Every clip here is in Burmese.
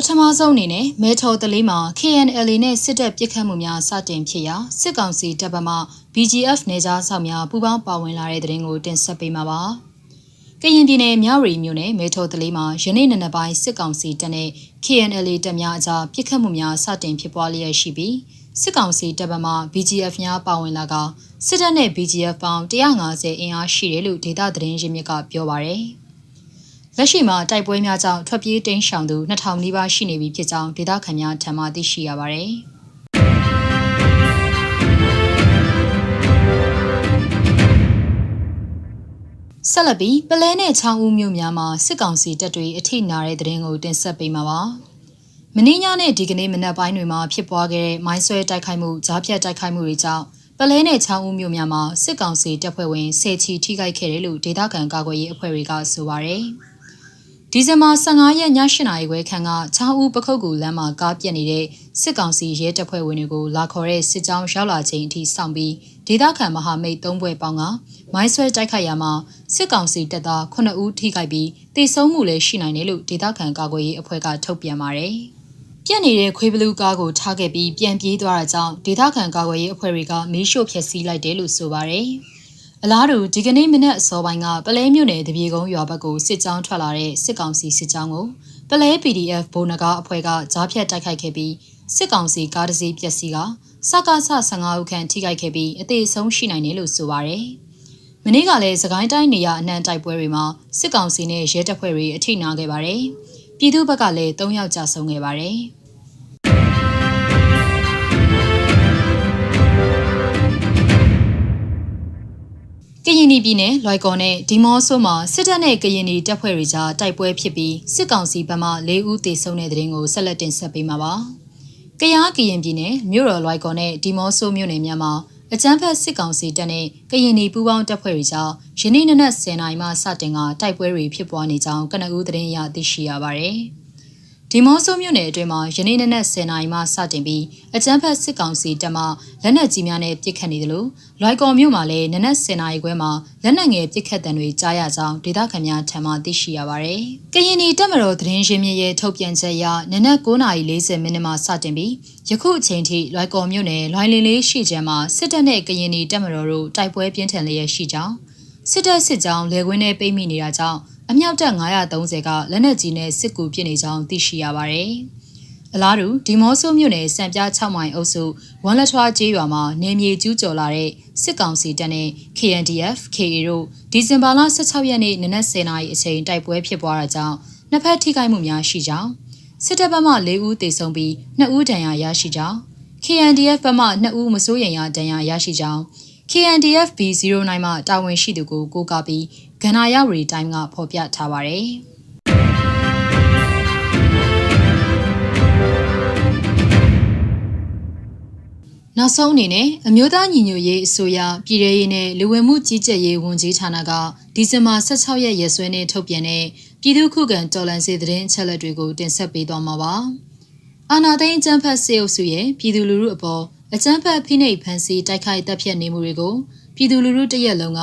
ပထမဆုံးအနေနဲ့မဲထော်တလေးမှာ KNL နဲ့စစ်တပ်ပစ်ခတ်မှုများစတင်ဖြစ်ရာစစ်ကောင်စီတပ်ဗမာ BGF နေကြားဆောင်များပူးပေါင်းပါဝင်လာတဲ့တဲ့ရင်ကိုတင်ဆက်ပေးမှာပါ။ကရင်ပြည်နယ်မြဝတီမြို့နယ်မဲထော်တလေးမှာယနေ့နံနက်ပိုင်းစစ်ကောင်စီတပ်နဲ့ KNL တပ်များအကြားပစ်ခတ်မှုများစတင်ဖြစ်ပွားလျက်ရှိပြီးစစ်ကောင်စီတပ်ဗမာ BGF များပါဝင်လာကစစ်တပ်နဲ့ BGF ပေါင်း150အင်အားရှိတယ်လို့ဒေသသတင်းရင်းမြစ်ကပြောပါရယ်။ လက်ရှိမှာတိုက်ပွဲများကြောင့်ထွက်ပြေးတိမ်းရှောင်သူ2000နီးပါးရှိနေပြီဖြစ်ကြောင်းဒေသခံများထံမှသိရှိရပါတယ်။ဆက်လက်ပြီးပလဲနဲ့ချောင်းဦးမြို့များမှာစစ်ကောင်စီတပ်တွေအထိနာတဲ့တဲ့ရင်ကိုတင်ဆက်ပေးမှာပါ။မင်းညနဲ့ဒီကနေ့မနက်ပိုင်းတွေမှာဖြစ်ပွားခဲ့တဲ့မိုင်းဆွဲတိုက်ခိုက်မှုကြားဖြတ်တိုက်ခိုက်မှုတွေကြောင့်ပလဲနဲ့ချောင်းဦးမြို့များမှာစစ်ကောင်စီတပ်ဖွဲ့ဝင်၁၀ချီထိခိုက်ခဲ့တယ်လို့ဒေသခံကာကွယ်ရေးအဖွဲ့တွေကဆိုပါရယ်။ ဒီဇင်ဘာ15ရက်ည8နာရီခွဲခန့်ကချောင်းဦးပခုတ်ကူလမ်းမှာကားပြက်နေတဲ့စစ်ကောင်စီရဲတပ်ဖွဲ့ဝင်တွေကိုလာခေါ်တဲ့စစ်ကြောင်းရောက်လာချိန်အထိစောင့်ပြီးဒေသခံမဟာမိတ်၃ဘွဲ့ပေါင်းကမိုင်းဆွဲတိုက်ခိုက်ရမှာစစ်ကောင်စီတပ်သား9ဦးထိခိုက်ပြီးတေဆုံးမှုလည်းရှိနိုင်တယ်လို့ဒေသခံကာကွယ်ရေးအဖွဲ့ကထုတ်ပြန်ပါတယ်။ပြက်နေတဲ့ခွေးဘလူးကားကိုထားခဲ့ပြီးပြန်ပြေးသွားတာကြောင့်ဒေသခံကာကွယ်ရေးအဖွဲ့တွေကမီးရှို့ဖျက်ဆီးလိုက်တယ်လို့ဆိုပါတယ်။ အလားတူဒီကနေ့မနက်အစောပိုင်းကပလဲမြို့နယ်တပြေကုန်းရွာဘက်ကိုစစ်ကြောင်းထွက်လာတဲ့စစ်ကောင်စီစစ်ကြောင်းကိုပလဲ PDF ဗိုလ်နဂါအဖွဲ့ကကြားဖြတ်တိုက်ခိုက်ခဲ့ပြီးစစ်ကောင်စီကားတစ်စီးပျက်စီးကစကားဆ15ဦးခန့်ထိခိုက်ခဲ့ပြီးအသေးဆုံးရှိနိုင်တယ်လို့ဆိုပါရယ်။မနေ့ကလည်းစကိုင်းတိုင်းနေရအနှံတိုက်ပွဲတွေမှာစစ်ကောင်စီနဲ့ရဲတပ်ဖွဲ့တွေအထိနာခဲ့ပါတယ်။ပြည်သူဘက်ကလည်း၃ယောက်ကြာဆုံးခဲ့ပါတယ်။ ကရင်ပြည်နယ်လွိုက်ကော်နဲ့ဒီမော့ဆိုမှာစစ်တပ်နဲ့ကရင်ပြည်တပ်ဖွဲ့တွေကြားတိုက်ပွဲဖြစ်ပြီးစစ်ကောင်စီဘက်မှ၄ဦးသေဆုံးတဲ့တဲ့ရင်ကိုဆက်လက်တင်ဆက်ပေးမှာပါ။ကယားကရင်ပြည်နယ်မြို့တော်လွိုက်ကော်နဲ့ဒီမော့ဆိုမြို့နယ်များမှာအကြမ်းဖက်စစ်ကောင်စီတပ်နဲ့ကရင်ပြည်ပူးပေါင်းတပ်ဖွဲ့တွေကြားယနေ့နနက်10:00နာရီမှစတင်ကတိုက်ပွဲတွေဖြစ်ပွားနေကြောင်းကနဦးသတင်းရသိရှိရပါတယ်။ ဒီမော့ဆိုမြို့နယ်အတွင်းမှာယနေ့နေ့နဲ့10နာရီမှစတင်ပြီးအကြမ်းဖက်စစ်ကောင်စီတပ်မှလက်နက်ကြီးများနဲ့ပစ်ခတ်နေတယ်လို့လွိုက်ကော်မြို့မှာလည်းနနက်10နာရီခွဲမှာလက်နက်ငယ်ပစ်ခတ်တံတွေကြားရကြောင်းဒေသခံများထံမှသိရှိရပါတယ်။ကရင်နီတပ်မတော်သတင်းရင်းမြစ်ရဲ့ထုတ်ပြန်ချက်အရနနက်9:40မိနစ်မှစတင်ပြီးယခုအချိန်ထိလွိုက်ကော်မြို့နယ်လွိုင်လင်းလေးရှိချမ်းမှာစစ်တပ်နဲ့ကရင်နီတပ်မတော်တို့တိုက်ပွဲပြင်းထန်လျက်ရှိကြောင်းစစ်တပ်စစ်ကြောင်းလေကွင်းနဲ့ပိတ်မိနေတာကြောင့် အမြောက်တပ်930ကလက်နက်ကြီးနဲ့စစ်ကူပစ်နေကြောင်းသိရှိရပါတယ်။အလားတူဒီမော့ဆိုမြို့နယ်စံပြ6မိုင်အုပ်စုဝမ်လက်ထွားကျေးရွာမှာနေမြေကျူးကျော်လာတဲ့စစ်ကောင်စီတပ်နဲ့ KNDF, KA တို့ဒီဇင်ဘာလ16ရက်နေ့နနက်10:00နာရီအချိန်တိုက်ပွဲဖြစ်ပွားတာကြောင့်နှစ်ဖက်ထိခိုက်မှုများရှိကြောင်းစစ်တပ်ဘက်မှ4ဦးသေဆုံးပြီး2ဦးဒဏ်ရာရရှိကြောင်း KNDF ဘက်မှ2ဦးမစိုးရိမ်ရဒဏ်ရာရရှိကြောင်း KNDF B09 မှတာဝန်ရှိသူကိုကိုးကားပြီးကဏ္ဍရဝရီတိုင်းကဖော်ပြထားပါတယ်။နောက်ဆုံးအနေနဲ့အမျိုးသားညီညွတ်ရေးအစိုးရပြည်ထရေးနဲ့လူဝင်မှုကြီးကြပ်ရေးဝန်ကြီးဌာနကဒီဇင်ဘာ16ရက်ရက်စွဲနဲ့ထုတ်ပြန်တဲ့ပြည်သူ့ခုခံတော်လှန်ရေးသတင်းအချက်အလက်တွေကိုတင်ဆက်ပေးသွားမှာပါ။အာနာသိန်းအကြမ်းဖက်စေအုပ်စုရဲ့ပြည်သူလူထုအပေါ် အကြမ်းဖက်ဖိနှိပ်ဖန်ဆီးတိုက်ခိုက်တပ်ဖြတ်နေမှုတွေကိုပြည်သူလူထုတရက်လုံးက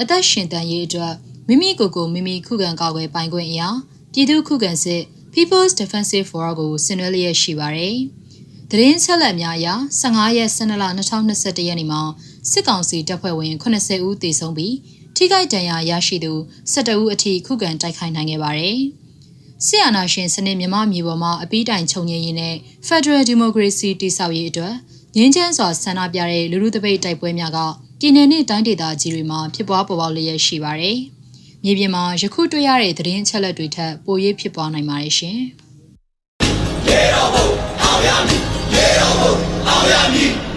အသက်ရှင်တန်ရေးအတွက်မိမိကိုယ်ကိုမိမိခုခံကာကွယ်ပိုင်ခွင့်အရာပြည်သူခုခံစစ် People's Defensive Forum ကိုဆင်နွှဲလျက်ရှိပါတယ်။သတင်းဆက်လက်များအရ15ရက်12လ2021ရက်နေ့မှာစစ်ကောင်စီတပ်ဖွဲ့ဝင်80ဦးသေဆုံးပြီးထိခိုက်ဒဏ်ရာရရှိသူ12ဦးအထိခုခံတိုက်ခိုက်နိုင်ခဲ့ပါတယ်။ဆီယနာရှင်စနစ်မြမမြေပေါ်မှာအပီးတိုင်ခြုံငင်းရင်းနဲ့ Federal Democracy တည်ဆောက်ရေးအတွက် ငင်းချမ်းစွာဆန္ဒပြတဲ့လူလူတပိတ်တိုက်ပွဲများကပြည်내နဲ့တိုင်းဒေသကြီးတွေမှာဖြစ်ပွားပေါ်ပေါက်လျက်ရှိပါတယ်။မြေပြင်မှာယခုတွေ့ရတဲ့သတင်းအချက်အလက်တွေထက်ပို၍ဖြစ်ပွားနိုင်ပါတယ်ရှင်။ရေတော်ဘုံအောင်ရမည်ရေတော်ဘုံအောင်ရမည်